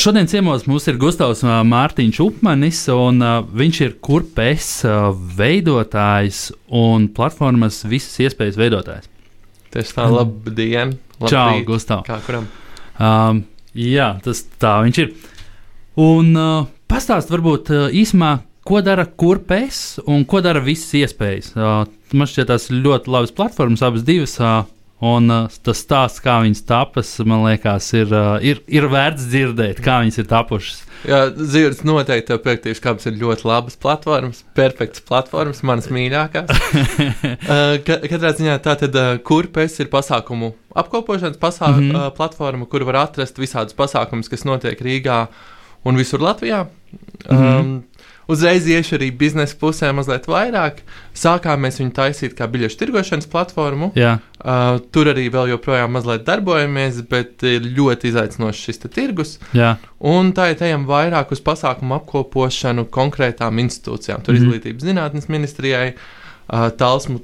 Šodien ciemos mums ir Gustavs Mārtiņš Upmanis, un viņš ir kurpes uh, veidotājs un platformas visas iespējas veidotājs. Tieši tā, labdien! Čau, Gustav! Kā kuram? Um, jā, tas tā viņš ir. Un uh, pastāst varbūt uh, īsumā, ko dara kurpes un ko dara visas iespējas. Uh, man šķiet, tās ļoti labas platformas, abas divas. Uh, Un uh, tas stāsts, kā viņas tapas, man liekas, ir, uh, ir, ir vērts dzirdēt, kā viņas ir tapušas. Jā, Zirds noteikti tev piekritīs, kādas ir ļoti labas platformas, perfektas platformas, manas mīļākās. uh, ka, katrā ziņā tā tad uh, kurpes ir pasākumu apkopošanas pasā, mm -hmm. uh, platforma, kur var atrast visādus pasākumus, kas notiek Rīgā un visur Latvijā. Mm -hmm. um, uzreiz iešu arī biznesa pusē mazliet vairāk. Sākām mēs viņu taisīt kā biļešu tirgošanas platformu. Jā. Uh, tur arī vēl joprojām mazliet darbojamies, bet ir ļoti izaicinošs šis tirgus. Jā. Un tā ir ejam vairāk uz pasākumu apkopošanu konkrētām institūcijām. Tur mm. izglītības zinātnes ministrijai, uh, Talsmu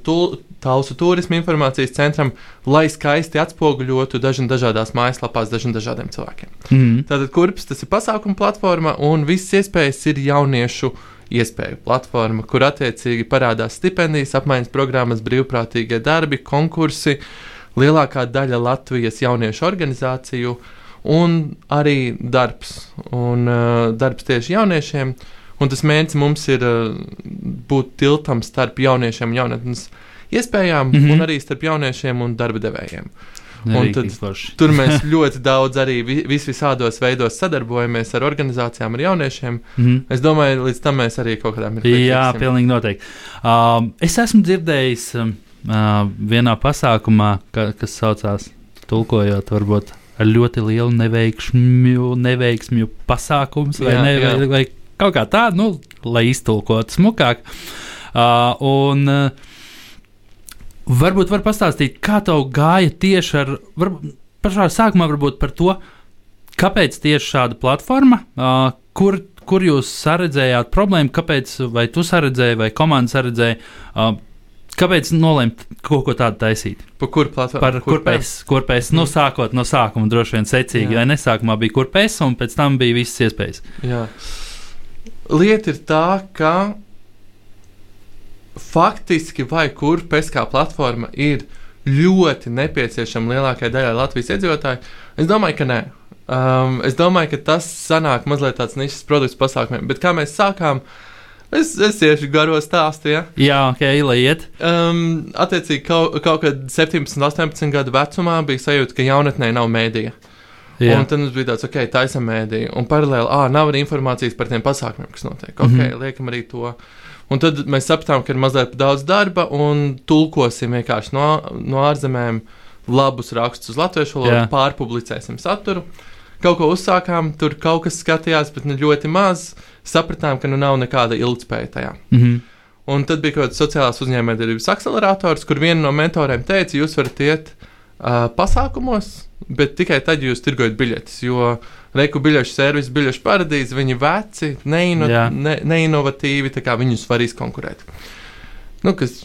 Talsu turismu informācijas centram, lai skaisti atspoguļotu dažna, dažādās mājaslapās dažna, dažādiem cilvēkiem. Mm. Tātad, kurps tas ir pasākuma platforma, un visas iespējas ir jauniešu iespēju platforma, kur attiecīgi parādās stipendijas, apmaiņas programmas, brīvprātīgie darbi, konkursi, lielākā daļa Latvijas jauniešu organizāciju un arī darbs. Un, uh, darbs tieši jauniešiem. Un tas mērķis mums ir uh, būt tiltam starp jauniešiem un jaunatnes iespējām, mm -hmm. un arī starp jauniešiem un darba devējiem. Tad, tur mēs ļoti daudz arī vis visādos veidos sadarbojamies ar organizācijām, ar jauniešiem. Mm -hmm. Es domāju, līdz tam mēs arī kaut kādā veidā. Jā, pilnīgi noteikti. Um, es esmu dzirdējis um, uh, vienā pasākumā, ka, kas saucās tulkojot, varbūt ar ļoti lielu neveiksmju, neveiksmju pasākums vai, jā, ne, jā. vai, vai kaut kā tādu, nu, lai iztulkotu smukāk. Uh, un, uh, Varbūt var pastāstīt, kā tev gāja tieši ar, var, pašā sākumā varbūt par to, kāpēc tieši šāda platforma, uh, kur, kur jūs saredzējāt problēmu, kāpēc, vai tu saredzēji, vai komanda saredzēja, uh, kāpēc nolēmt kaut ko tādu taisīt? Par kur platformu? Par kurpēs, kurpēs, nu, mm. sākot no sākuma droši vien secīgi, Jā. vai nesākumā bija kurpēs, un pēc tam bija visas iespējas. Jā. Lieta ir tā, ka faktiski vai kur PESKā platforma ir ļoti nepieciešama lielākajai daļai Latvijas iedzīvotāju? Es domāju, ka nē. Um, es domāju, ka tas sanāk mazliet tāds nišas produkts pasākumiem, bet kā mēs sākām, es, es tieši garo stāstu. Ja? Jā, ok, lai iet. Um, attiecīgi, kaut, kaut kad 17, 18 gadu vecumā bija sajūta, ka jaunatnē nav mēdīja. Jā. Un tad mums bija tāds, ok, taisa mēdīja, un paralēli, ah, nav arī informācijas par tiem pasākumiem, kas notiek. Ok, mm -hmm. liekam arī to. Un tad mēs sapratām, ka ir mazliet daudz darba un tulkosim vienkārši no, no ārzemēm labus rakstus uz latviešu valodu, pārpublicēsim saturu. Kaut ko uzsākām, tur kaut kas skatījās, bet nu ļoti maz. Sapratām, ka nu nav nekāda ilgspēja tajā. Mm -hmm. Un tad bija kaut kāds sociālās uzņēmējdarbības akcelerators, kur viena no mentoriem teica, jūs varat iet uh, pasākumos, bet tikai tad jūs tirgojat biļetes. Jo Reku biļešu servisu, biļešu paradīze, viņi veci, neino, ne, neinovatīvi, tā kā viņus var izkonkurēt. Nu, kas,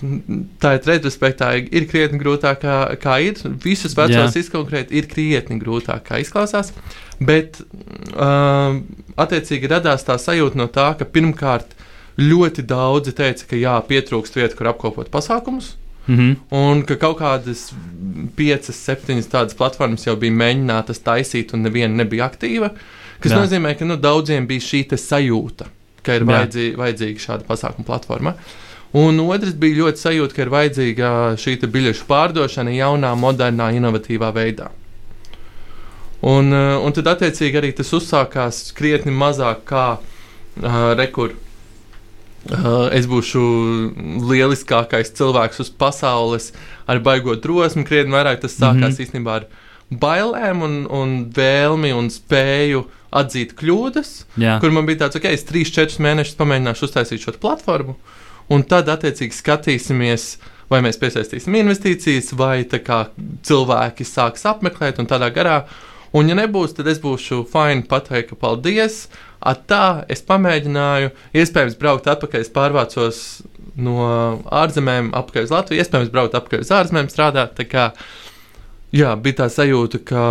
tā ir retrospektā, ir krietni grūtāk, kā, kā ir. Visus vecos izkonkurēt ir krietni grūtāk, kā izklausās. Bet, uh, attiecīgi, radās tā sajūta no tā, ka pirmkārt ļoti daudzi teica, ka jā, pietrūkst vietu, kur apkopot pasākumus. Mm -hmm. Un ka kaut kādas piecas, septiņas tādas platformas jau bija mēģinātas taisīt, un neviena nebija aktīva. Tas nozīmē, ka nu, daudziem bija šī sajūta, ka ir vajadzīga, vajadzīga šāda pasākuma platforma. Un otrs bija ļoti sajūta, ka ir vajadzīga šī biļešu pārdošana jaunā, modernā, inovatīvā veidā. Un, uh, un tad, attiecīgi, arī tas uzsākās krietni mazāk kā uh, rekurors Uh, es būšu lieliskākais cilvēks uz pasaules ar baigot drosmi. Krietni vairāk tas sākās mm -hmm. īstenībā ar bailēm un, un vēlmi un spēju atzīt kļūdas. Jā. Kur man bija tāds, ok, es 3-4 mēnešus pamēģināšu uztaisīt šo platformu, un tad attiecīgi skatīsimies. Vai mēs piesaistīsim investīcijas, vai kā, cilvēki sāks apmeklēt un tādā garā. Un, ja nebūs, tad es būšu fini pateikt, paldies. At tā es pamēģināju, iespējams, braukt atpakaļ. Pārvācos no ārzemēm, apakaļ uz Latviju, iespējams, braukt atpakaļ uz ārzemēm strādāt. Kā, jā, bija tā sajūta, ka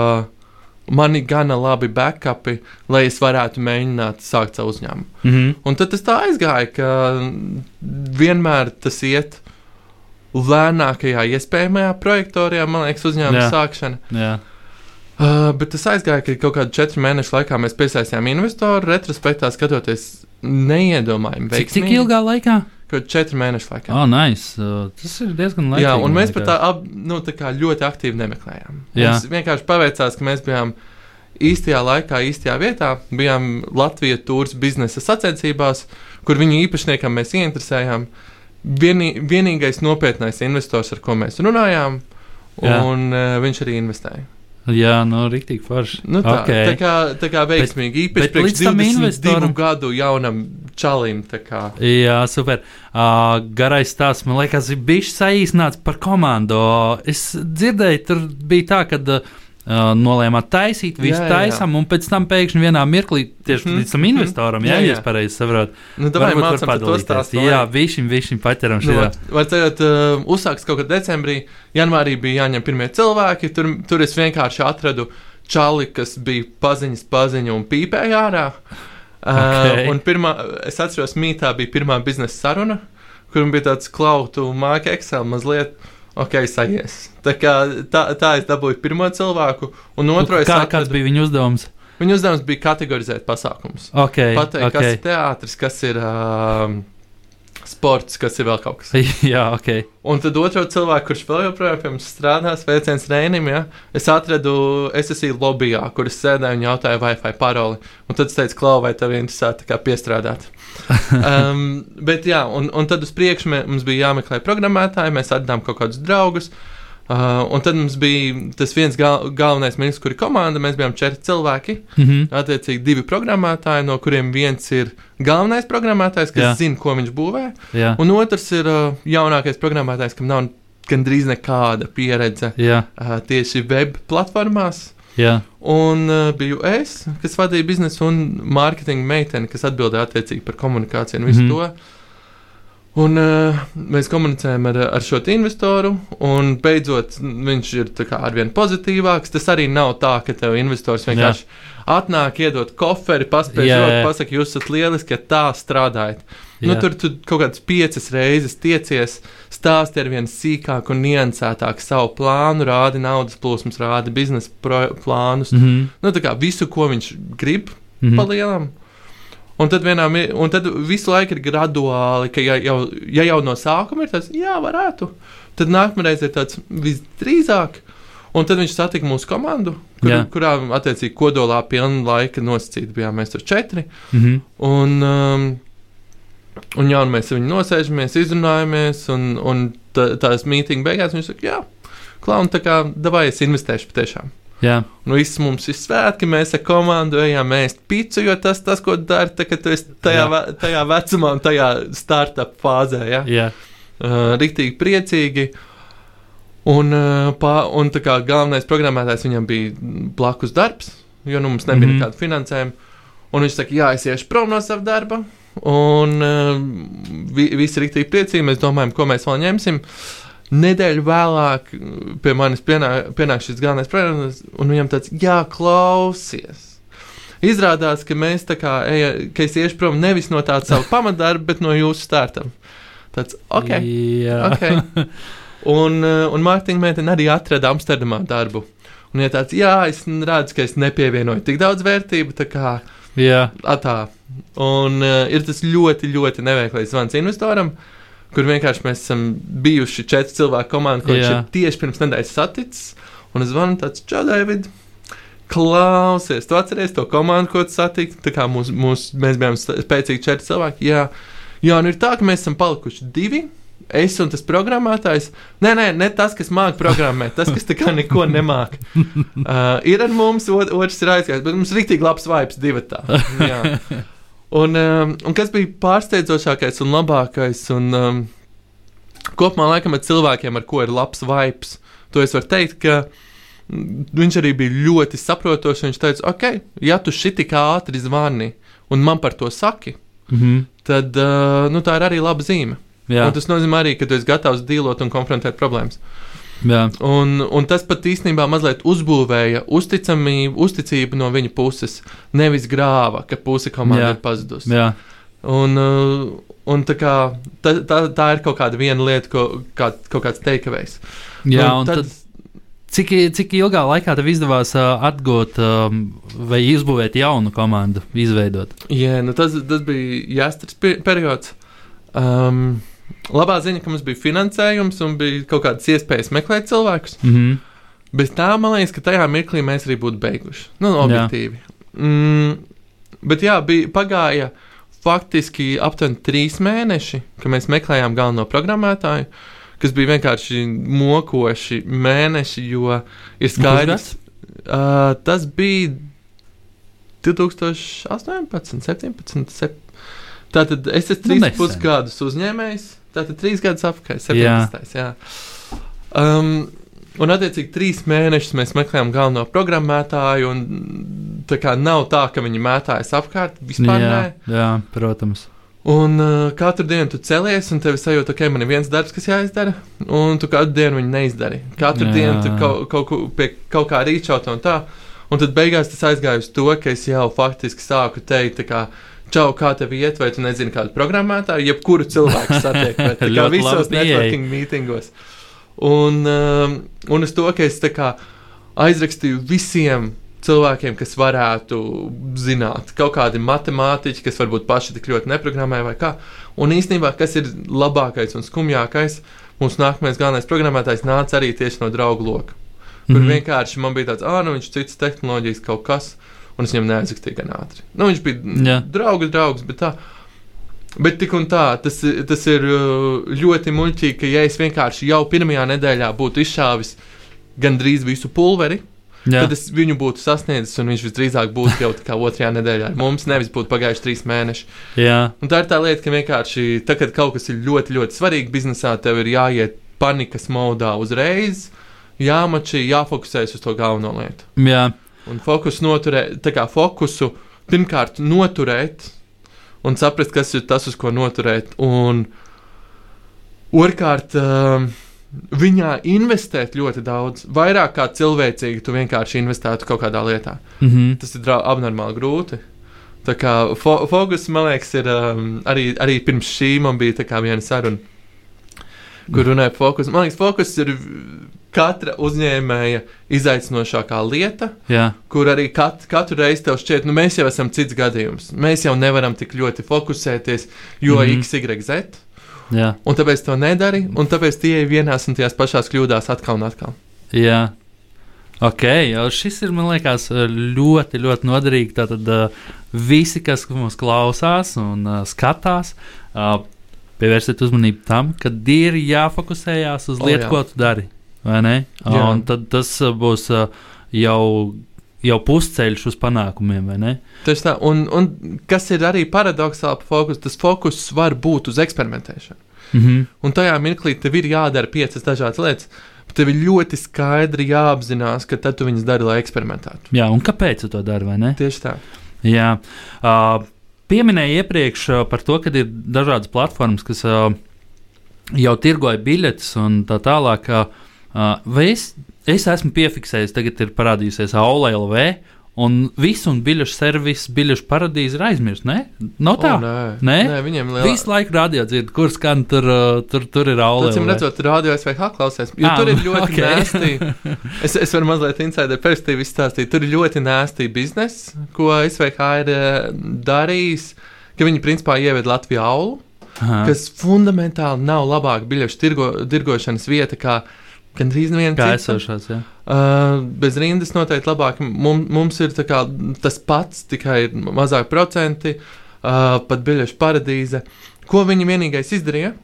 man ir gana labi backupi, lai es varētu mēģināt sākt savu uzņēmumu. Mm -hmm. Un tad tas tā aizgāja, ka vienmēr tas iet lēnākajā iespējamajā projektorijā, man liekas, uzņēmuma sākšana. Jā. Uh, bet tas aizgāja, ka kaut kādu četru mēnešu laikā mēs piesaistījām investoru. Retrospektā skatoties, neiedomājami Cik, cik veiksmīgi. ilgā laikā? Kaut četru mēnešu laikā. Oh, nice. Uh, tas ir diezgan labi. Jā, un mēs pat tā, ab, nu, tā kā ļoti aktīvi nemeklējām. Jā. Mums vienkārši paveicās, ka mēs bijām īstajā laikā, īstajā vietā. Bijām Latvijas tūris biznesa sacensībās, kur viņu īpašniekam mēs ieinteresējām. Vienī, vienīgais nopietnais investors, ar ko mēs runājām, Jā. un uh, viņš arī investēja. Jā, nu, rīktīgi forši. Nu, tā, Ok. tā, kā, tā kā veiksmīgi. Īpaši bet līdz tam 22 investoram- gadu jaunam čalim. Jā, super. Uh, garais stāsts, man liekas, ir bijis saīsināts par komandu. Es dzirdēju, tur bija tā, ka uh, nolēmāt taisīt, visu Jā, jā, jā. taisām, un pēc tam pēkšņi vienā mirklī tieši Mhm, līdz tam mhm. investoram, jā, Jā, ja jā. es pareizi saprotu. Nu, Varbūt var padalīties. stāstu. Jā, višķiņ, višķiņ paķeram Nu, šī. var, var teikt, uh, uzsāks kaut kad decembrī, janvārī bija jāņem pirmie cilvēki. Tur, tur es vienkārši atradu čali, kas bija paziņas, paziņu un pīpēja ārā. Uh, un pirmā, es atceros, mītā bija pirmā biznesa saruna, kur bija tāds klautu māka Excel mazliet. Ok, sajies. Tā, kā, tā, tā es dabūju pirmo cilvēku, un otru es Kā, atradu. kāds bija viņa uzdevums? Viņa uzdevums bija kategorizēt pasākumus. Okay, Pateikt, okay. kas ir teātris, kas ir uh, sports, kas ir vēl kaut kas. jā, ok. Un tad otru cilvēku, kurš vēl joprojām strādā, sveiciens Rēnim, ja, es atradu SSI lobbyā, kur es sēdēju un jautāju Wi-Fi paroli. Un tad es teicu, Klau, vai tev interesē piestrādāt? um, bet jā, un, un tad uz priekšu mums bija jāmeklē programmētāji, mēs atdām kaut kādus draugus. Uh, un tad mums bija tas viens gal, galvenais ministrs, kur ir komanda. Mēs bijām četri cilvēki. Mhm. Attiecīgi, divi programmētāji, no kuriem viens ir galvenais programmētājs, kas Jā. Zina, ko viņš būvē. Jā, Un otrs ir uh, jaunākais programmētājs, kam nav gandrīz nekāda pieredze jā, uh, tieši web platformās. jā. Un uh, biju es, kas vadīja biznesu, un mārketinga meitene, kas atbildēja attiecīgi par komunikāciju un visu mm -hmm. to. Un uh, mēs komunicējam ar, ar šo investoru, un beidzot viņš ir arvien pozitīvāks. Tas arī nav tā, ka tev investors vienkārši atnāk, iedod koferi, paspēj Jā, jā. pasakot, jūs esat lieliski, ja tā strādājat. Nu, Jā. tur tu kaut kādas piecas reizes tiecies, stāsti ar vien sīkāk un niansētāk savu plānu, rādi naudas plūsmas, rādi biznesa plānus. Mm. Mhm. Nu, tā kā visu, ko viņš grib, mm. Mhm. palielam. Un tad, vienā, un tad visu laiku ir graduāli, ka ja jau, ja jau no sākuma ir tas, jā, varētu. Tad nākamreiz ir tāds visdrīzāk. Un tad viņš satika mūsu komandu, kur, Jā. kurā attiecīgi kodolā pilna laika nosacīta bijām mēs tur četri. Mhm. Un, um, un, jā, un mēs ar viņu nosēžamies, izrunājamies, un, un tā, tās mītīņa beigās viņš saka, jā, klauni, tā kā davai es investēšu patiešām. Jā, Nu, viss mums ir svētki, mēs ar komandu ejam ēst picu, jo tas, tas ko dari, tā, kad tu esi tajā, Jā. ve- tajā vecumā tajā startup fāzē. Ja? jā. Uh, Riktīgi priecīgi. Un, uh, pā, un tā kā galvenais programmētājs viņam bija blakus darbs, jo nu, mums nebija mm -hmm. nekāda finansējuma. Un viņš saka, jā, es iešu prom no sava darba. Un uh, vi, visi ir rīktīgi priecīgi. Mēs domājam, ko mēs vēl ņemsim. Nedēļu vēlāk uh, pie manis pienāk, pienāk šis galvenais programmas, un viņam tāds - jā, klausies. Izrādās, ka mēs tā kā ejam, ka es iešu prom nevis no tāda sava pamatdarba, bet no jūsu starta. Tāds - ok. jā. Okay. Un, uh, un mārketinga meitene arī atrada Amsterdamā darbu. Un, ja tāds, jā, es redzu, ka es nepievienoju tik daudz vērtību, tā kā jā. atā. Un uh, ir tas ļoti, ļoti neveiklais zvans investoram, kur vienkārši mēs esam bijuši četri cilvēku komanda, Jā. ir tieši pirms nedēļas saticis. Un es zvanu tāds, čau, David! Klausies, tu atceries to komandu, ko tu satiki. Tā kā mūs, mūs, mēs bijām spēcīgi četri cilvēki. Jā, Jā, nu ir tā, ka mēs esam palikuši divi. Es un tas programmētājs. Nē, nē, ne tas, kas māca programmēt, tas, kas tā kā neko nemāca. Uh, ir ar mums, ot, otrs ir aizgājis, bet mums ir rīktīgi labs vibes divi tā. Jā. Un, um, un kas bija pārsteidzošākais un labākais, un um, kopumā laikam ar cilvēkiem, ar ko ir labs vibes, to es varu teikt, ka mm, viņš arī bija ļoti saprotošs. Viņš teica, ok, ja tu šitik ātri zvani un man par to saki, Mhm. tad uh, nu, tā ir arī laba zīme. Tas nozīmē arī, ka tu esi gatavs dīlot un konfrontēt problēmas. Jā, Un, un tas pat īstenībā mazliet uzbūvēja uzticamību, uzticību no viņa puses. Nevis grāva, ka puse komanda Jā. ir pazudusi. jā. Un, uh, un tā, kā, tā, tā, tā ir kaut kāda viena lieta, ko, kā, kaut kāds teikavējs. jā un tad, cik, cik ilgā laikā tev izdevās uh, atgūt um, vai izbūvēt jaunu komandu, izveidot? Jā, nu tas, tas bija jāstras periods. Um, labā ziņa, ka mums bija finansējums un bija kaut kādas iespējas meklēt cilvēkus. Mhm. Bez tā, man liekas, ka tajā mirklī mēs arī būtu beiguši. Nu, Jā. objektīvi. Mm, bet jā, bija pagāja faktiski aptuveni trīs mēneši, kad mēs meklējām galveno programmētāju, kas bija vienkārši mokoši mēneši, jo ir skaidrs. Uh, tas bija 2018, 17. Sep... Tātad es esmu Nu, trīs nesen. pusgadus uzņēmējs. Tātad trīs gadus apakaļ, 17. Jā. Jā. Um, un, attiecīgi, trīs mēnešus mēs meklējām galveno programmētāju. Un, tā kā nav tā, ka viņi mētājas apkārt, vispār Jā, nē. jā, protams. Un uh, katru dienu tu celies, un tev ir sajūta, ka okay, man ir viens darbs, kas jāizdara, un tu katru dienu viņu neizdari. Katru Jā. Dienu tu kaut, kaut, ko- pie kaut kā rīčaut un tā. Un tad beigās tas aizgāja uz to, ka es jau faktiski sāku teikt, kā, čau, kā tev iet, vai tu nezini kādu programmētāju, jebkuru cilvēku satiek, bet kā visos networking mītingos. Un, um, un uz to, ka es tā kā aizrakstīju visiem cilvēkiem, kas varētu zināt, kaut kādi matemātiķi, kas varbūt paši tik ļoti neprogrammē vai kā. Un īstenībā, kas ir labākais un skumjākais, mūsu nākamais galvenais programmētājs nāca arī tieši no draugu loka. Kur mm. -hmm. vienkārši man bija tāds, ah, nu viņš citas tehnoloģijas kaut kas, un es viņam neaizrakstīju gan ātri. Nu, viņš bija Jā. draugs, draugs, bet tā. Bet tik un tā, tas, tas ir uh, ļoti muļķīgi, ka ja es vienkārši jau pirmajā nedēļā būtu izšāvis gandrīz visu pulveri, Jā, tad es viņu būtu sasniedzis, un viņš visdrīzāk būtu jau tā kā otrajā nedēļā. Mums nevis būtu pagājuši trīs mēneši. tā ir tā lieta, ka vienkārši, tad, kad kaut kas ir ļoti, ļoti svarīgi biznesā, tev ir jāiet panikas modā uzreiz, jāmačī, jāfokusējas uz to galveno lietu. jā, Un fokusu noturēt, tā kā fokusu pirmkārt noturēt un saprast, kas ir tas, uz ko noturēt. Un otrkārt, um, viņā investēt ļoti daudz, vairāk kā cilvēcīgi tu vienkārši investētu kaut kādā lietā. mhm. Tas ir abnormāli grūti. Tā kā fo fokus, man liekas, ir um, arī, arī pirms šī man bija viena saruna, kur runāja par fokusu. Man liekas, fokus ir katra uzņēmēja izaicinošākā lieta, jā, kur arī kat, katru reizi tev šķiet, nu mēs jau esam cits gadījums. Mēs jau nevaram tik ļoti fokusēties, jo mm. -hmm. x, y, z. jā, Un tāpēc to nedari, un tāpēc tie ir vienās un tajās pašās kļūdās atkal un atkal. jā. Ok, šis ir, man liekas, ļoti, ļoti noderīgi. Tātad uh, visi, kas mūs klausās un uh, skatās, uh, pievērsiet uzmanību tam, ka ir jāfokusējās uz lietu, jā. ko tu dari. Un tad tas uh, būs uh, jau, jau pusceļš uz panākumiem, vai ne? Tieši tā, un, un kas ir arī paradoxāli par fokusu, tas fokus var būt uz eksperimentēšanu. Mhm. Un tajā mirklī tev ir jādara piecas dažādas lietas, bet tev ir ļoti skaidri jāapzinās, ka tad tu viņas dari, lai eksperimentētu. Jā, un kāpēc tu to dari, vai ne? Tieši tā. Jā, uh, pieminēju iepriekš par to, ka ir dažādas platformas, kas jau tirgoja biļetes un tā tālāk. Vai es, es esmu piefiksējis, tagad ir parādījusies AOLV, un visu un biļešu servisu, biļešu paradīze ir aizmirst, ne? Nav tā. O, nē, Nē? nē viņiem lielā... Visu laiku rādījāt, dzird, kur skan tur, uh, tur, tur ir Tācīm AOLV. redzot, radio SVH klausās. Jo Ā, tur ir ļoti ok. okay. nēsti. Es, es varu mazliet insider perspektīvu izstāstīt. Tur ir ļoti nēsti bizness, ko SVH ir eh, darījis. Ka viņi principā ieved Latviju aulu, Aha. kas fundamentāli nav labāka biļešu tirgo, tirgošanas vieta kā gandrīz neviena Kā esošās, jā. Uh, bez rindas noteikti labāk. Mums, mums ir kā tas pats, tikai mazāk procenti, uh, pat biļešu paradīze. Ko viņi vienīgais izdarīja?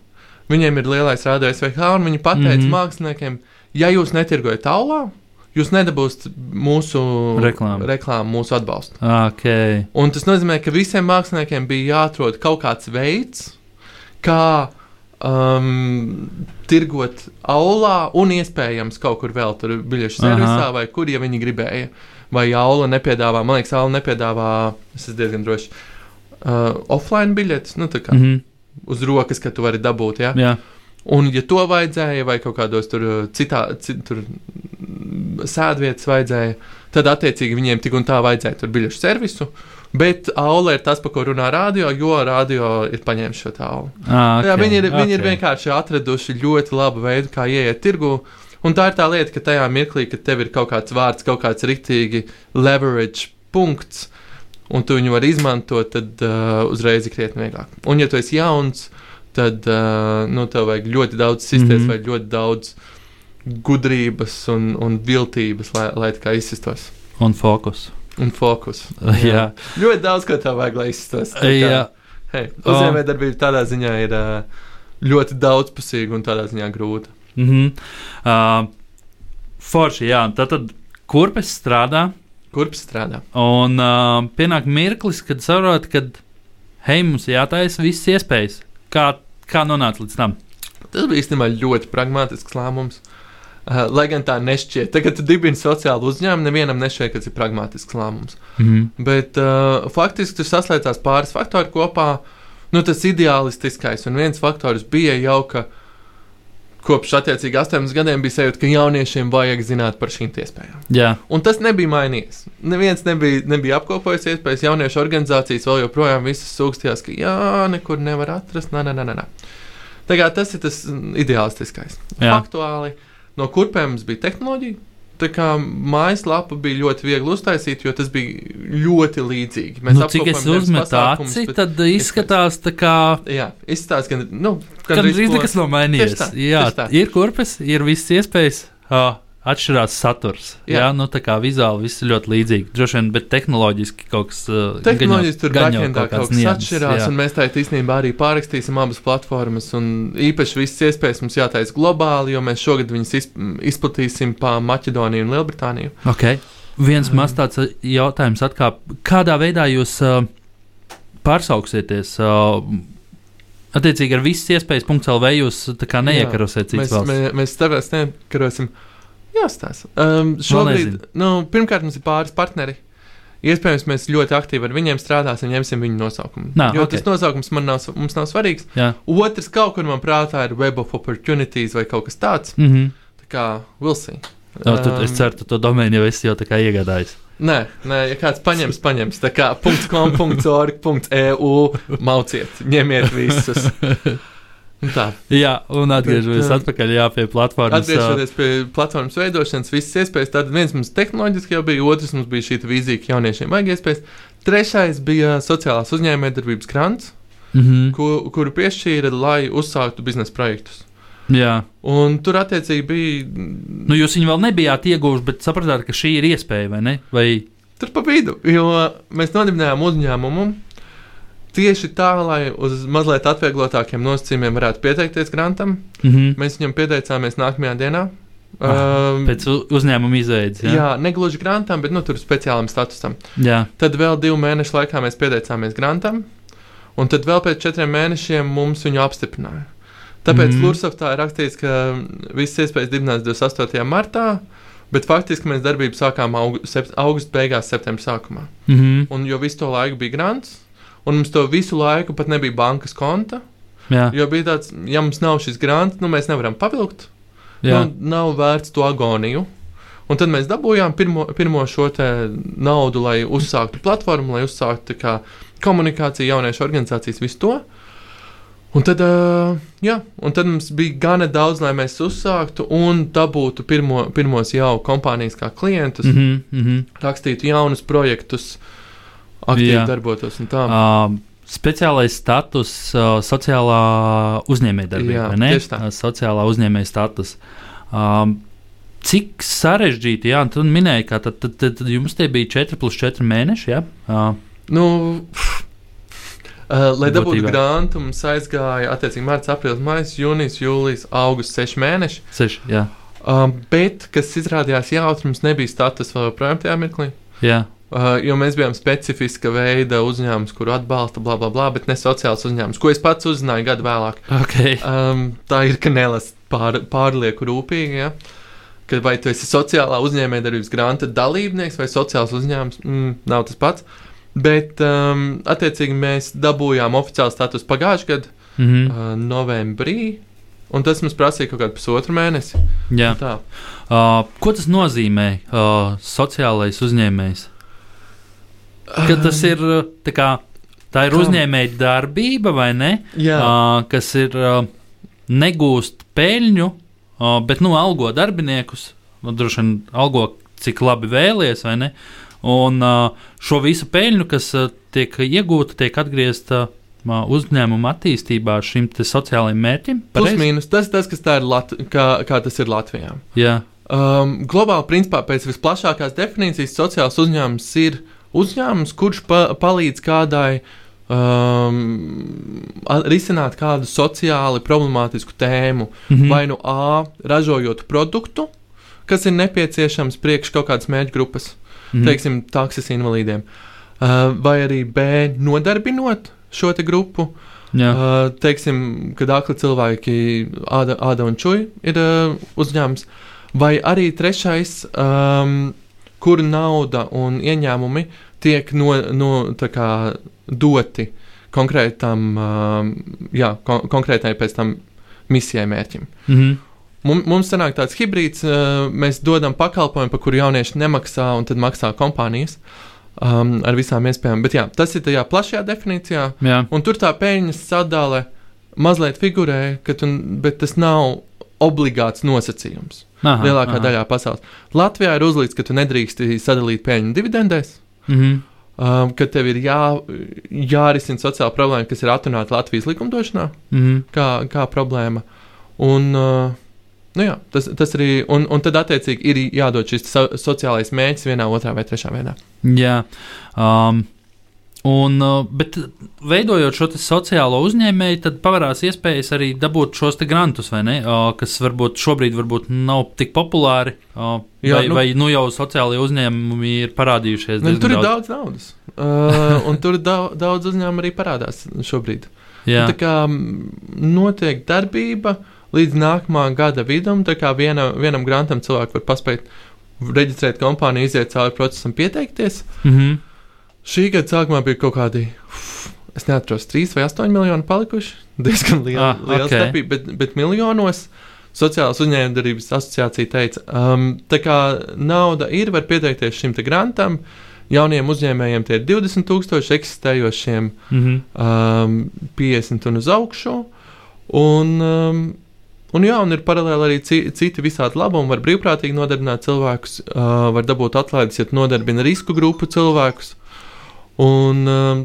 Viņiem ir lielais rādījums VH, un viņi pateica mm. -hmm. māksliniekiem, ja jūs netirgojat aulā, jūs nedabūsiet mūsu Reklāmu. reklāmu mūsu atbalstu. Okay. Un tas nozīmē, ka visiem māksliniekiem bija jāatrod kaut kāds veids, kā um, tirgot aulā, un iespējams kaut kur vēl tur biļešu Aha. servisā, vai kur, ja viņi gribēja. Vai aula nepiedāvā, man liekas, aula nepiedāvā, es esmu diezgan drošs, uh, offline biļetes, nu tā kā Mm mm. -hmm. uz rokas, ka tu vari dabūt. Ja? Jā, Un, ja to vajadzēja, vai kaut kādos tur uh, citā, cit, tur sēdvietas vajadzēja, tad attiecīgi viņiem tik un tā vajadzēja tur biļešu servisu. Bet aula ir tas, par ko runā radio, jo radio ir paņēmis šo tālu. ah, Okay, Jā, viņi, ir, okay. viņi ir vienkārši atraduši ļoti labu veidu, kā ieiet tirgu. Un tā ir tā lieta, ka tajā mirklī, kad tev ir kaut kāds vārds, kaut kāds rīktīgi leverage punkts, un tu viņu vari izmantot, tad uh, uzreiz ir krietni vieglāk. Un, ja tu esi jauns, tad uh, nu, tev vajag ļoti daudz sistēmas, mm -hmm. vai ļoti daudz gudrības un, un viltības, lai, lai tā kā izsistos. Un fokus. Un fokus. Jā, Ļoti daudz, ko tev vajag, lai izsistos. Tā kā- jā. Hei, uzņēmējdarbība tādā ziņā ir uh, ļoti daudzpusīga un tādā ziņā grūta. Mm -hmm. uh, forši, jā. Tad, tad kurpes strādā, Kurps strādā? un uh, pienāk mirklis, kad saprot, ka hei, mums jātaisa visas iespējas. Kā, kā nonāca līdz tam? Tas bija īstenībā ļoti pragmatisks lēmums. Uh, lai gan tā nešķiet, tagad, kad dibini sociālu uzņēmumu, nevienam nešķiet, ka tas ir pragmatisks lēmums. Mm -hmm. Bet uh, faktiski tur saslēdzās pāris faktori kopā. Nu, tas ideālistiskais un viens faktors bija jau, ka kopš attiecīgi 18 gadiem bija sajūta, ka jauniešiem vajag zināt par šīm iespējām. Jā, Un tas nebija mainījies. Neviens nebija, nebija apkopojis iespējas. Jauniešu organizācijas vēl joprojām visas sūkstījās, ka jā, nekur nevar atrast. Nē, nē, nē, nē. Tā kā tas ir tas ideālistiskais. Jā. Faktuāli no kurpēm mums bija tehnoloģija. Tā kā mājaslapa bija ļoti viegli uztaisīt, jo tas bija ļoti līdzīgi. nu, cik es uzmetu aci, tad izskatās tā kā. Jā, izstāsta, gan, nu, Kad drīz nekas nav mainījies. Tā, jā, tā. ir kurpes, ir visas iespējas. Uh, atšķirās saturs. Jā, Jā. nu tā kā vizuāli viss ir ļoti līdzīgi. Droši vien, bet tehnoloģiski kaut kas uh, Tehnoloģijas tur backendā kaut kāds kas nianses, atšķirās, jā. un mēs tā īstenībā arī pārrakstīsim abas platformas. Un īpaši visas iespējas mums jātaisa globāli, jo mēs šogad viņus izp izplatīsim pa Maķedoniju un Lielbritāniju. Okay. Viens Um. um, maz tāds uh, jautājums, atkā, kādā veidā jūs uh, pārsauksieties? Uh, attiecīgi ar visas iespējas, punkts LV jūs uh, neiekarosiet Mēs, cits valsts. mē, mēs tāpēc nekarosim. Jāstāsta. Um, šobrīd, nu, pirmkārt, mums ir pāris partneri. Iespējams, mēs ļoti aktīvi ar viņiem strādāsim, ņemsim viņu nosaukumu. Nā, jo ok. tas nosaukums man nav, mums nav svarīgs. Jā. Otrs, kaut kur man prātā ir Web of Opportunities vai kaut kas tāds. Mm -hmm. Tā kā Wilson. no, tad, es ceru, ka to domēnu jau esi jau tā kā iegādājis. Nē, nē, ja kāds paņems, paņems. Tā kā .com.org.eu mauciet, ņemiet visus. Tā. Jā, un uh, atpakaļ jā, pie platformas. Atgriežoties pie platformas veidošanas, visas iespējas. Tad viens mums tehnoloģiski jau bija, otrs mums bija šī vīzija, ka jauniešiem vajag iespējas. Trešais bija sociālās uzņēmējdarbības grants, mm -hmm. ko, kuru piešķīra, lai uzsāktu biznesa projektus. Jā, Un tur attiecīgi bija nu jūs viņu vēl nebijāt ieguvuši, bet sapratāt, ka šī ir iespēja, vai ne? Vai... Tur pa vidu, jo mēs nodibinājām uzņēmumu tieši tā, lai uz mazliet atvieglotākiem nosacījumiem varētu pieteikties grantam. Mm -hmm. Mēs viņam pieteicāmies nākamajā dienā. Um, Pēc uzņēmuma izveidas. jā. Jā, jā, negluži grantam, bet nu, tur speciālam statusam. jā. Tad vēl divu mēnešu laikā mēs pieteicāmies grantam, un tad vēl pēc četriem mēnešiem mums viņu apstiprināja. Tāpēc mm. Lūrsofā ir rakstīts, ka visas iespējas dibinās 28. martā, bet faktiski mēs darbību sākām augu, sep, augusta beigās, septembra sākumā. Mm -hmm. Un jo visu to laiku bija grants, un mums to visu laiku pat nebija bankas konta. jā, Jo bija tāds, ja mums nav šis grants, nu mēs nevaram pavilkt. jā. Nu, nav vērts to agoniju. Un tad mēs dabūjām pirmo, pirmo šo naudu, lai uzsāktu platformu, lai uzsāktu kā komunikāciju, jauniešu organizācijas, visu to. Un tad, uh, jā, un tad mums bija gana daudz, lai mēs uzsāktu un dabūtu pirmo, pirmos jau kompānijas kā klientus, mm -hmm. Mm -hmm. rakstītu jaunus projektus, aktīvi Jā. darbotos. Uh, speciālais status uh, sociālā uzņēmējdarbība, vai ne? Uh, sociālā uzņēmēja status. Um, cik sarežģīti, jā, tu minēji, ka tad, tad, tad, tad jums tie bija 4 plus 4 mēneši, jā? Uh, Nu, Uh, lai dabūtu Būtībā. grantu, mums aizgāja attiecīgi mārciņa, aprīlis, maijs, jūnijas, jūlijas, augusts, seši mēneši. Seši, jā, Um, bet, kas izrādījās jautri, mums nebija status vēl joprojām tajā mirklī. jā. Uh, jo mēs bijām specifiska veida uzņēmums, kuru atbalsta, bla, bla, bla, bet ne sociāls uzņēmums, ko es pats uzzināju gadu vēlāk. Okay. Um, tā ir kanelas pār, pārlieku rūpīgi. Ja? Kad vai tu esi sociālā uzņēmējdarbības grāmata dalībnieks vai sociāls uzņēmums, mm, nav tas pats. Bet, um, attiecīgi, mēs dabūjām oficiālu statusu pagājušajā gadā, Mhm. uh, novembrī, un tas mums prasīja kaut kādu pusotru mēnesi. Uh, ko tas nozīmē, uh, sociālais uzņēmējs? Ka tas ir uh, kā, tā ir uzņēmēja darbība, vai ne? Jā, Uh, kas ir uh, negūst peļņu, uh, bet nu algo darbiniekus, nu, droši vien algo, cik labi vēlies, vai ne? Un uh, šo visu peļņu, kas uh, tiek iegūta, tiek atgriezta uh, uzņēmuma attīstībā šim te sociālajiem mērķim. plus Pareizi? mīnus. Tas, tas kas tā ir Lat kā, kā tas ir Latvijā. Jā, Um, globāli, principā, pēc visplašākās definīcijas, sociāls uzņēmums ir uzņēmums, kurš pa palīdz kādai um, risināt kādu sociāli problemātisku tēmu. mhm. Vai nu A, ražojot produktu, kas ir nepieciešams priekš kaut kādas mērķa grupas, Mhm. teiksim, taksis invalīdiem, uh, vai arī B, nodarbinot šo grupu. Jā. Uh, teiksim, kad akli cilvēki, Āda, Āda un Čuja ir uh, uzņēmums, vai arī trešais, um, kur nauda un ieņēmumi tiek no, no, kā doti konkrētam, jā, kon konkrētai pēc tam misijai mērķim. Mhm. Mums, mums sanāk tāds hibrīds, mēs dodam pakalpojumu, par kuru jaunieši nemaksā, un tad maksā kompānijas um, ar visām iespējām. Bet jā, tas ir tajā plašajā definīcijā. Jā. Un tur tā peļņas sadale mazliet figurē, tu, bet tas nav obligāts nosacījums Aha, lielākā aha. daļā pasaules. Latvijā ir uzlikts, ka tu nedrīksti sadalīt peļņu dividendēs, Mhm. um, ka tev ir jā, jārisina sociāla problēma, kas ir atrunāta Latvijas likumdošanā, Mhm. kā, kā problēma. Un, uh, nu jā, tas, tas arī, un, un tad attiecīgi ir jādod šis so, sociālais mērķis vienā, otrā vai trešā veidā. Jā. Um, un, uh, bet veidojot šo sociālo uzņēmēju, tad pavarās iespējas arī dabūt šos grantus, ne? Uh, kas varbūt šobrīd varbūt nav tik populāri. Uh, Jā, vai, nu- nu, vai nu jau sociālajie uzņēmumi ir parādījušies? Nu, diezgan tur ir daudz naudas, uh, un tur daudz, daudz uzņēmumu arī parādās šobrīd. Jā, Nu, Tā kā mm, notiek darbība līdz nākamā gada vidum, tā kā viena, vienam grantam cilvēku var paspēt reģistrēt kompāniju, iziet cauri procesam, pieteikties. mhm. Šī gada sākumā bija kaut kādi, uf, es neatceros, 3 vai 8 miljoni palikuši. Diezgan liela, Ah, liela ok. starpība, bet, bet miljonos. Sociālās uzņēmējdarbības asociācija teica, um, tā kā nauda ir, var pieteikties šim grantam. Jauniem uzņēmējiem tie ir 20,000, eksistējošiem Mhm. um, 50 un uz augšu. Un, um, un, jā, un ir paralēli arī ci, citi visādi labumi. Var brīvprātīgi nodarbināt cilvēkus, uh, var dabūt atlaides, ja nodarbina risku grupu cilvēkus. Un, um,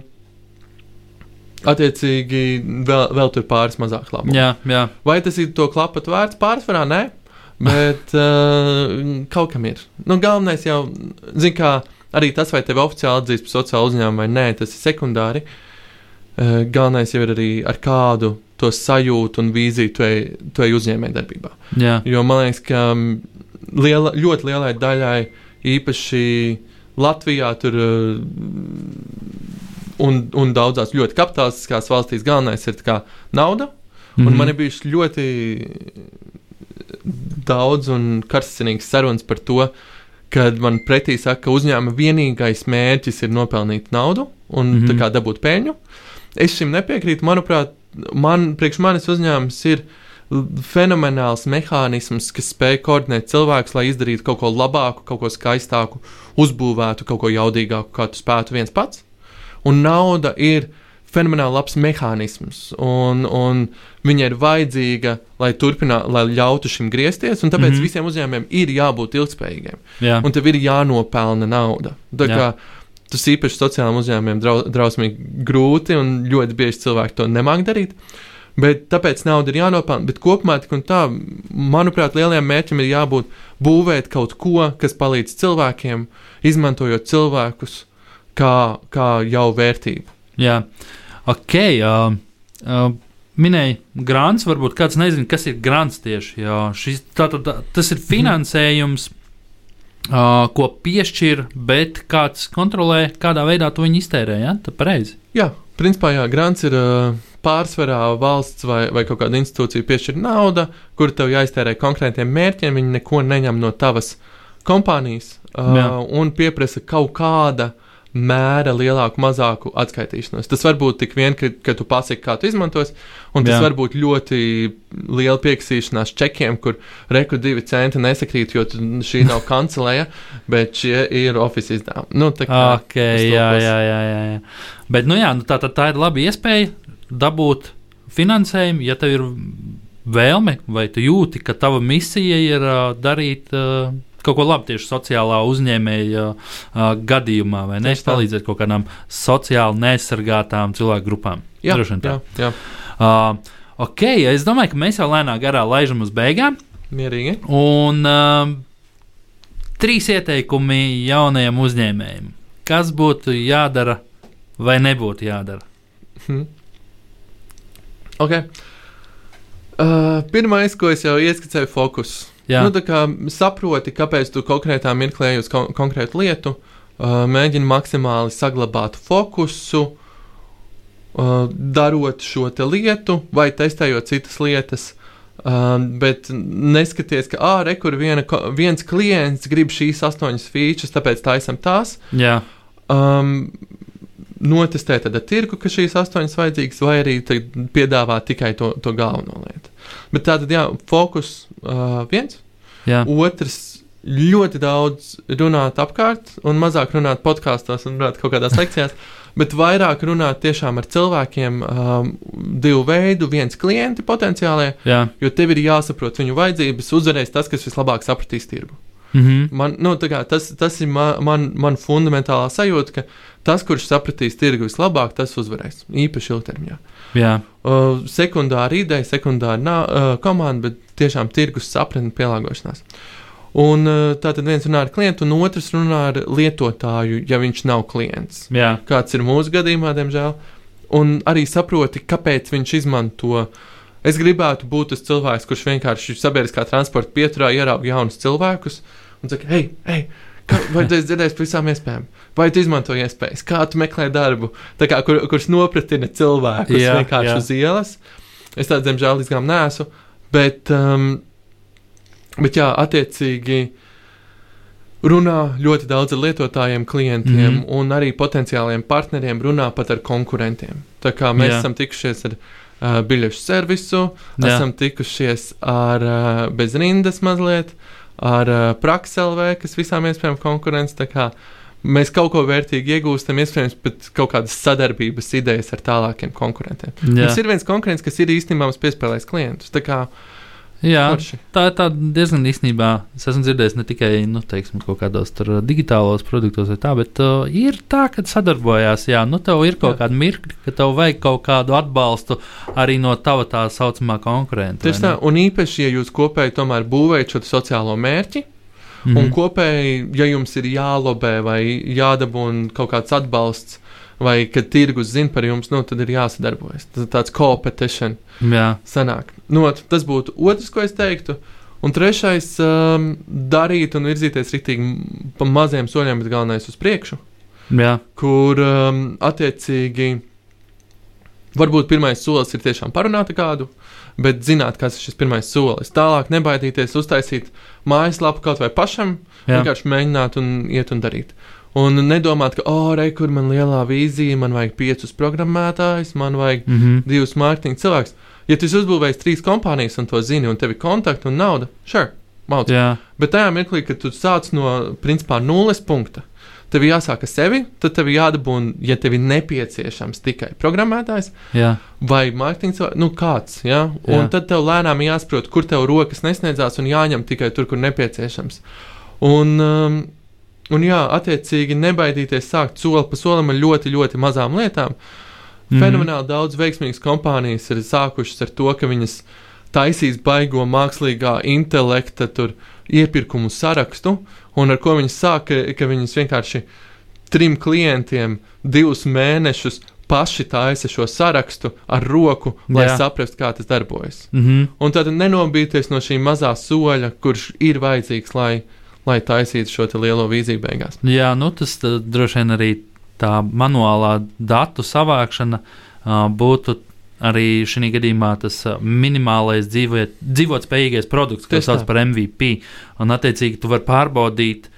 attiecīgi, vēl, vēl tur pāris mazāk labu. jā, jā. Vai tas ir to klapatu vērts? Pārsvarā nē, bet uh, kaut kam ir. Nu, galvenais jau, zin kā, arī tas, vai tevi oficiāli atzīst par sociālu uzņēmumu vai nē, tas ir sekundāri. Uh, galvenais jau ir arī ar kādu to sajūtu un vīziju tu ej, tu ej uzņēmējdarbībā. jā. Jo man liekas, ka mm, liela, ļoti lielai daļai, īpaši Latvijā, tur uh, un, un daudzās ļoti kapitālistiskās valstīs, galvenais ir nauda. Un Mhm. man ir bijušas ļoti daudz un karstasinīgas sarunas par to, kad man pretī saka, ka uzņēmuma vienīgais mērķis ir nopelnīt naudu un mm. -hmm. dabūt peļņu. Es šim nepiekrītu. Manuprāt, man, priekš manis uzņēmums ir fenomenāls mehānisms, kas spēj koordinēt cilvēkus, lai izdarītu kaut ko labāku, kaut ko skaistāku, uzbūvētu kaut ko jaudīgāku, kā tu spētu viens pats. Un nauda ir fenomenāli labs mehānisms, un, un viņa ir vajadzīga, lai turpinātu, lai ļautu šim griezties, un tāpēc mm. -hmm. visiem uzņēmumiem ir jābūt ilgspējīgiem, jā. un tev ir jānopelna nauda. Tas īpaši sociālajiem uzņēmumiem drau, drausmīgi grūti, un ļoti bieži cilvēki to nemāk darīt. Bet tāpēc nauda ir jānopelna. Bet kopumā, tā, manuprāt, lielajam mērķim ir jābūt būvēt kaut ko, kas palīdz cilvēkiem, izmantojot cilvēkus kā, kā jau vērtību. Jā. Ok, uh, uh, minēja grants, varbūt kāds nezina, kas ir grants tieši. Jā, šis, tā, tā, tā, tas ir finansējums, uh, ko piešķir, bet kāds kontrolē, kādā veidā to viņi iztērē. Ja? Tā pareizi. Jā, principā jā, grants ir. Uh pārsvarā valsts vai, vai kaut kāda institūcija piešķir naudu, kur tev jāiztērē konkrētiem mērķiem. Viņi neko neņem no tavas kompānijas uh, un pieprasa kaut kāda mēra lielāku, mazāku atskaitīšanos. Tas var būt tik vien, ka, ka tu pasaki, kā tu izmantos, un tas Jā. var būt ļoti liela pieksīšanās čekiem, kur reku divi centi nesakrīt, jo šī nav kancelēja, bet šie ir oficiāli izdevumi. Nu, tā kā okay, jā, jā, jā, jā. Bet, nu jā, nu tā, tā, tā ir laba iespēja dabūt finansējumu, ja tev ir vēlme vai tu jūti, ka tava misija ir uh, darīt. Uh, kaut ko labu tieši sociālā uzņēmēja uh, gadījumā, vai ne? Palīdzēt kaut kādām sociāli neaizsargātām cilvēku grupām. Jā, jā, jā. Uh, ok, es domāju, ka mēs jau lēnā garā laižam uz beigām. Mierīgi. Un uh, trīs ieteikumi jaunajiem uzņēmējiem. Kas būtu jādara vai nebūtu jādara? Hmm. Okay. Uh, pirmais, ko es jau ieskicēju, ir fokus. Jā. Nu, kā saproti, kāpēc tu konkrētā mirklī uz kon konkrētu lietu, uh, mēģini maksimāli saglabāt fokusu, uh, darot šo lietu vai testējot citas lietas. Uh, bet neskaties, ka, ah, re, viena, viens klients grib šīs astoņas features, tāpēc taisam tās. Jā. Um, notestēt ar tirgu, ka šīs astoņas vajadzīgas, vai arī piedāvā tikai to, to galveno lietu. Bet tā tad, jā, fokus uh, viens. Jā. Otrs, ļoti daudz runāt apkārt, un mazāk runāt podkāstos un runāt kaut kādās lekcijās. Bet vairāk runāt tiešām ar cilvēkiem, um, divu veidu, viens klienti potenciāli. Jo tev ir jāsaprot viņu vajadzības, uzvarēs tas, kas vislabāk sapratīs tirgu. Mm -hmm. man, nu, kā, tas, tas ir man, man, man fundamentālā sajūta, ka tas, kurš sapratīs tirgu vislabāk, tas uzvarēs īpaši ilgtermiņā. Jā. Uh, sekundāra ideja, sekundāra uh, komanda, bet tiešām tirgus sapratne, pielāgošanās. Un tā tad viens runā ar klientu, un otrs runā ar lietotāju, ja viņš nav klients. Jā. Kāds ir mūsu gadījumā, diemžēl. Un arī saproti, kāpēc viņš izmanto. Es gribētu būt tas cilvēks, kurš vienkārši sabiedriskā transporta pieturā ierauga jaunus cilvēkus, uh, un saka, hei, hei, kā, vai tu esi dzirdējis par visām iespējām? Vai tu izmanto iespējas, kā tu meklē darbu, kā, kur, kurš nopratina cilvēkus jā, vienkārši jā. uz ielas? Es tādu, diemžēl, izgām nesu, bet, um, bet jā, attiecīgi. Runā ļoti daudz ar lietotājiem, klientiem mm -hmm. un arī potenciāliem partneriem, runā pat ar konkurentiem. Tā kā mēs jā. esam tikušies ar uh, biļešu servisu, jā. esam tikušies ar uh, bezrindas mazliet, uh, ar uh, Prakselv, kas visām iespējām konkurence. Mēs kaut ko vērtīgi iegūstam, iespējams, pat kaut kādas sadarbības idejas ar tālākiem konkurentiem. Jā. Mums ir viens konkurents, kas ir īstenībā mums piespēlējis klientus. Tā kā uh, Jā, Forši. tā ir tā diezgan īstenībā. Es esmu dzirdējis ne tikai nu, teiksim, kaut kādos digitālos produktos, tā, bet uh, ir tā, ka sadarbojās. Jā, nu, tev ir kaut jā. kāda mirkļa, ka tev vajag kaut kādu atbalstu arī no tava tā saucamā konkurenta. Tieši tā, un īpaši, ja jūs kopēji tomēr būvējat šo sociālo mērķi. Mm -hmm. Un kopēji, ja jums ir jālobē vai jādabūna kaut kāds atbalsts, vai kad tirgus zina par jums, nu, tad ir jāsadarbojas. Tas ir tāds competition. Jā. Sanāk. Nu, tas būtu otrs, ko es teiktu. Un trešais um, - darīt un virzīties rītīgi pa maziem soļiem, bet galvenais uz priekšu. Jā. Kur um, attiecīgi varbūt pirmais solis ir tiešām parunāt ar kādu, bet zināt, kas ir šis pirmais solis. Tālāk nebaidīties uztaisīt mājaslapu kaut vai pašam, Jā. vienkārši mēģināt un iet un darīt. Un nedomāt, ka, oh, re, kur man lielā vīzija, man vajag piecus programmētājus, man vajag mm -hmm. divus mārketinga cilvēkus. Ja tu uzbūvēsi trīs kompānijas un to zini, un tev ir kontakti un nauda, sure, mauc. Bet tajā mirklī, kad tu sāc no principā nulles punkta, tev jāsāk ar sevi, tad tev jādabūna, ja tev ir nepieciešams tikai programmētājs jā. vai mārketinga cilvēks, nu kāds. Ja? Un jā. tad tev lēnām jāsaprot, kur tev rokas nesniedzās un jāņem tikai tur, kur nepieciešams. Un, um, Un jā, attiecīgi nebaidīties sākt soli pa solim ar ļoti, ļoti mazām lietām. Mm. Fenomenāli daudz veiksmīgas kompānijas ir sākušas ar to, ka viņas taisīs baigo mākslīgā intelekta iepirkumu sarakstu, un ar ko viņas sāk, ka, ka viņas vienkārši trim klientiem divus mēnešus paši taisa šo sarakstu ar roku, lai Jā. saprastu, kā tas darbojas. Mm -hmm. Un tad nenobīties no šī mazā soļa, kurš ir vajadzīgs, lai, lai taisītu šo lielo vīziju beigās. Jā, nu tas tā, droši vien arī tā manuālā datu savākšana uh, būtu arī šī gadījumā tas uh, minimālais dzīvot, dzīvotspējīgais produkts, ko sauc par MVP. Un, attiecīgi, tu vari pārbaudīt,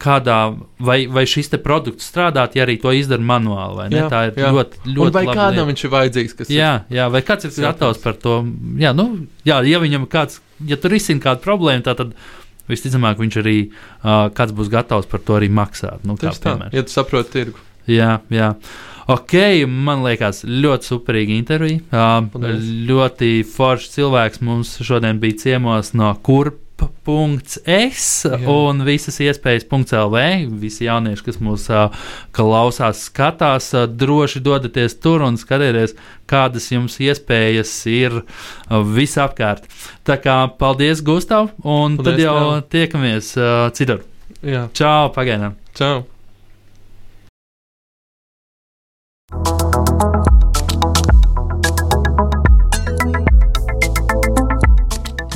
kādā, vai, vai šis produkts strādā, ja arī to izdara manuāli. vai ne? Jā, Tā ir jā. ļoti, ļoti Un vai kādam lieta. viņš ir vajadzīgs, kas Jā, jā, vai kāds ir gatavs par to? Jā, nu, jā, ja viņam kāds, ja tur risina kādu problēmu, tā tad visticamāk viņš arī uh, kāds būs gatavs par to arī maksāt. Nu, Tieši tā, piemērs. ja tu saproti tirgu. Jā, jā. Ok, man liekas, ļoti superīga intervija. Uh, Paldies. ļoti foršs cilvēks mums šodien bija ciemos no kurp.es Jā. un visas iespējas.lv. Visi jaunieši, kas mūs klausās, skatās, droši dodaties tur un skatieties, kādas jums iespējas ir visapkārt. Tā kā paldies, Gustav, un Paldies tad jau tev. tiekamies citur. Jā, Čau, pagaidām! čau!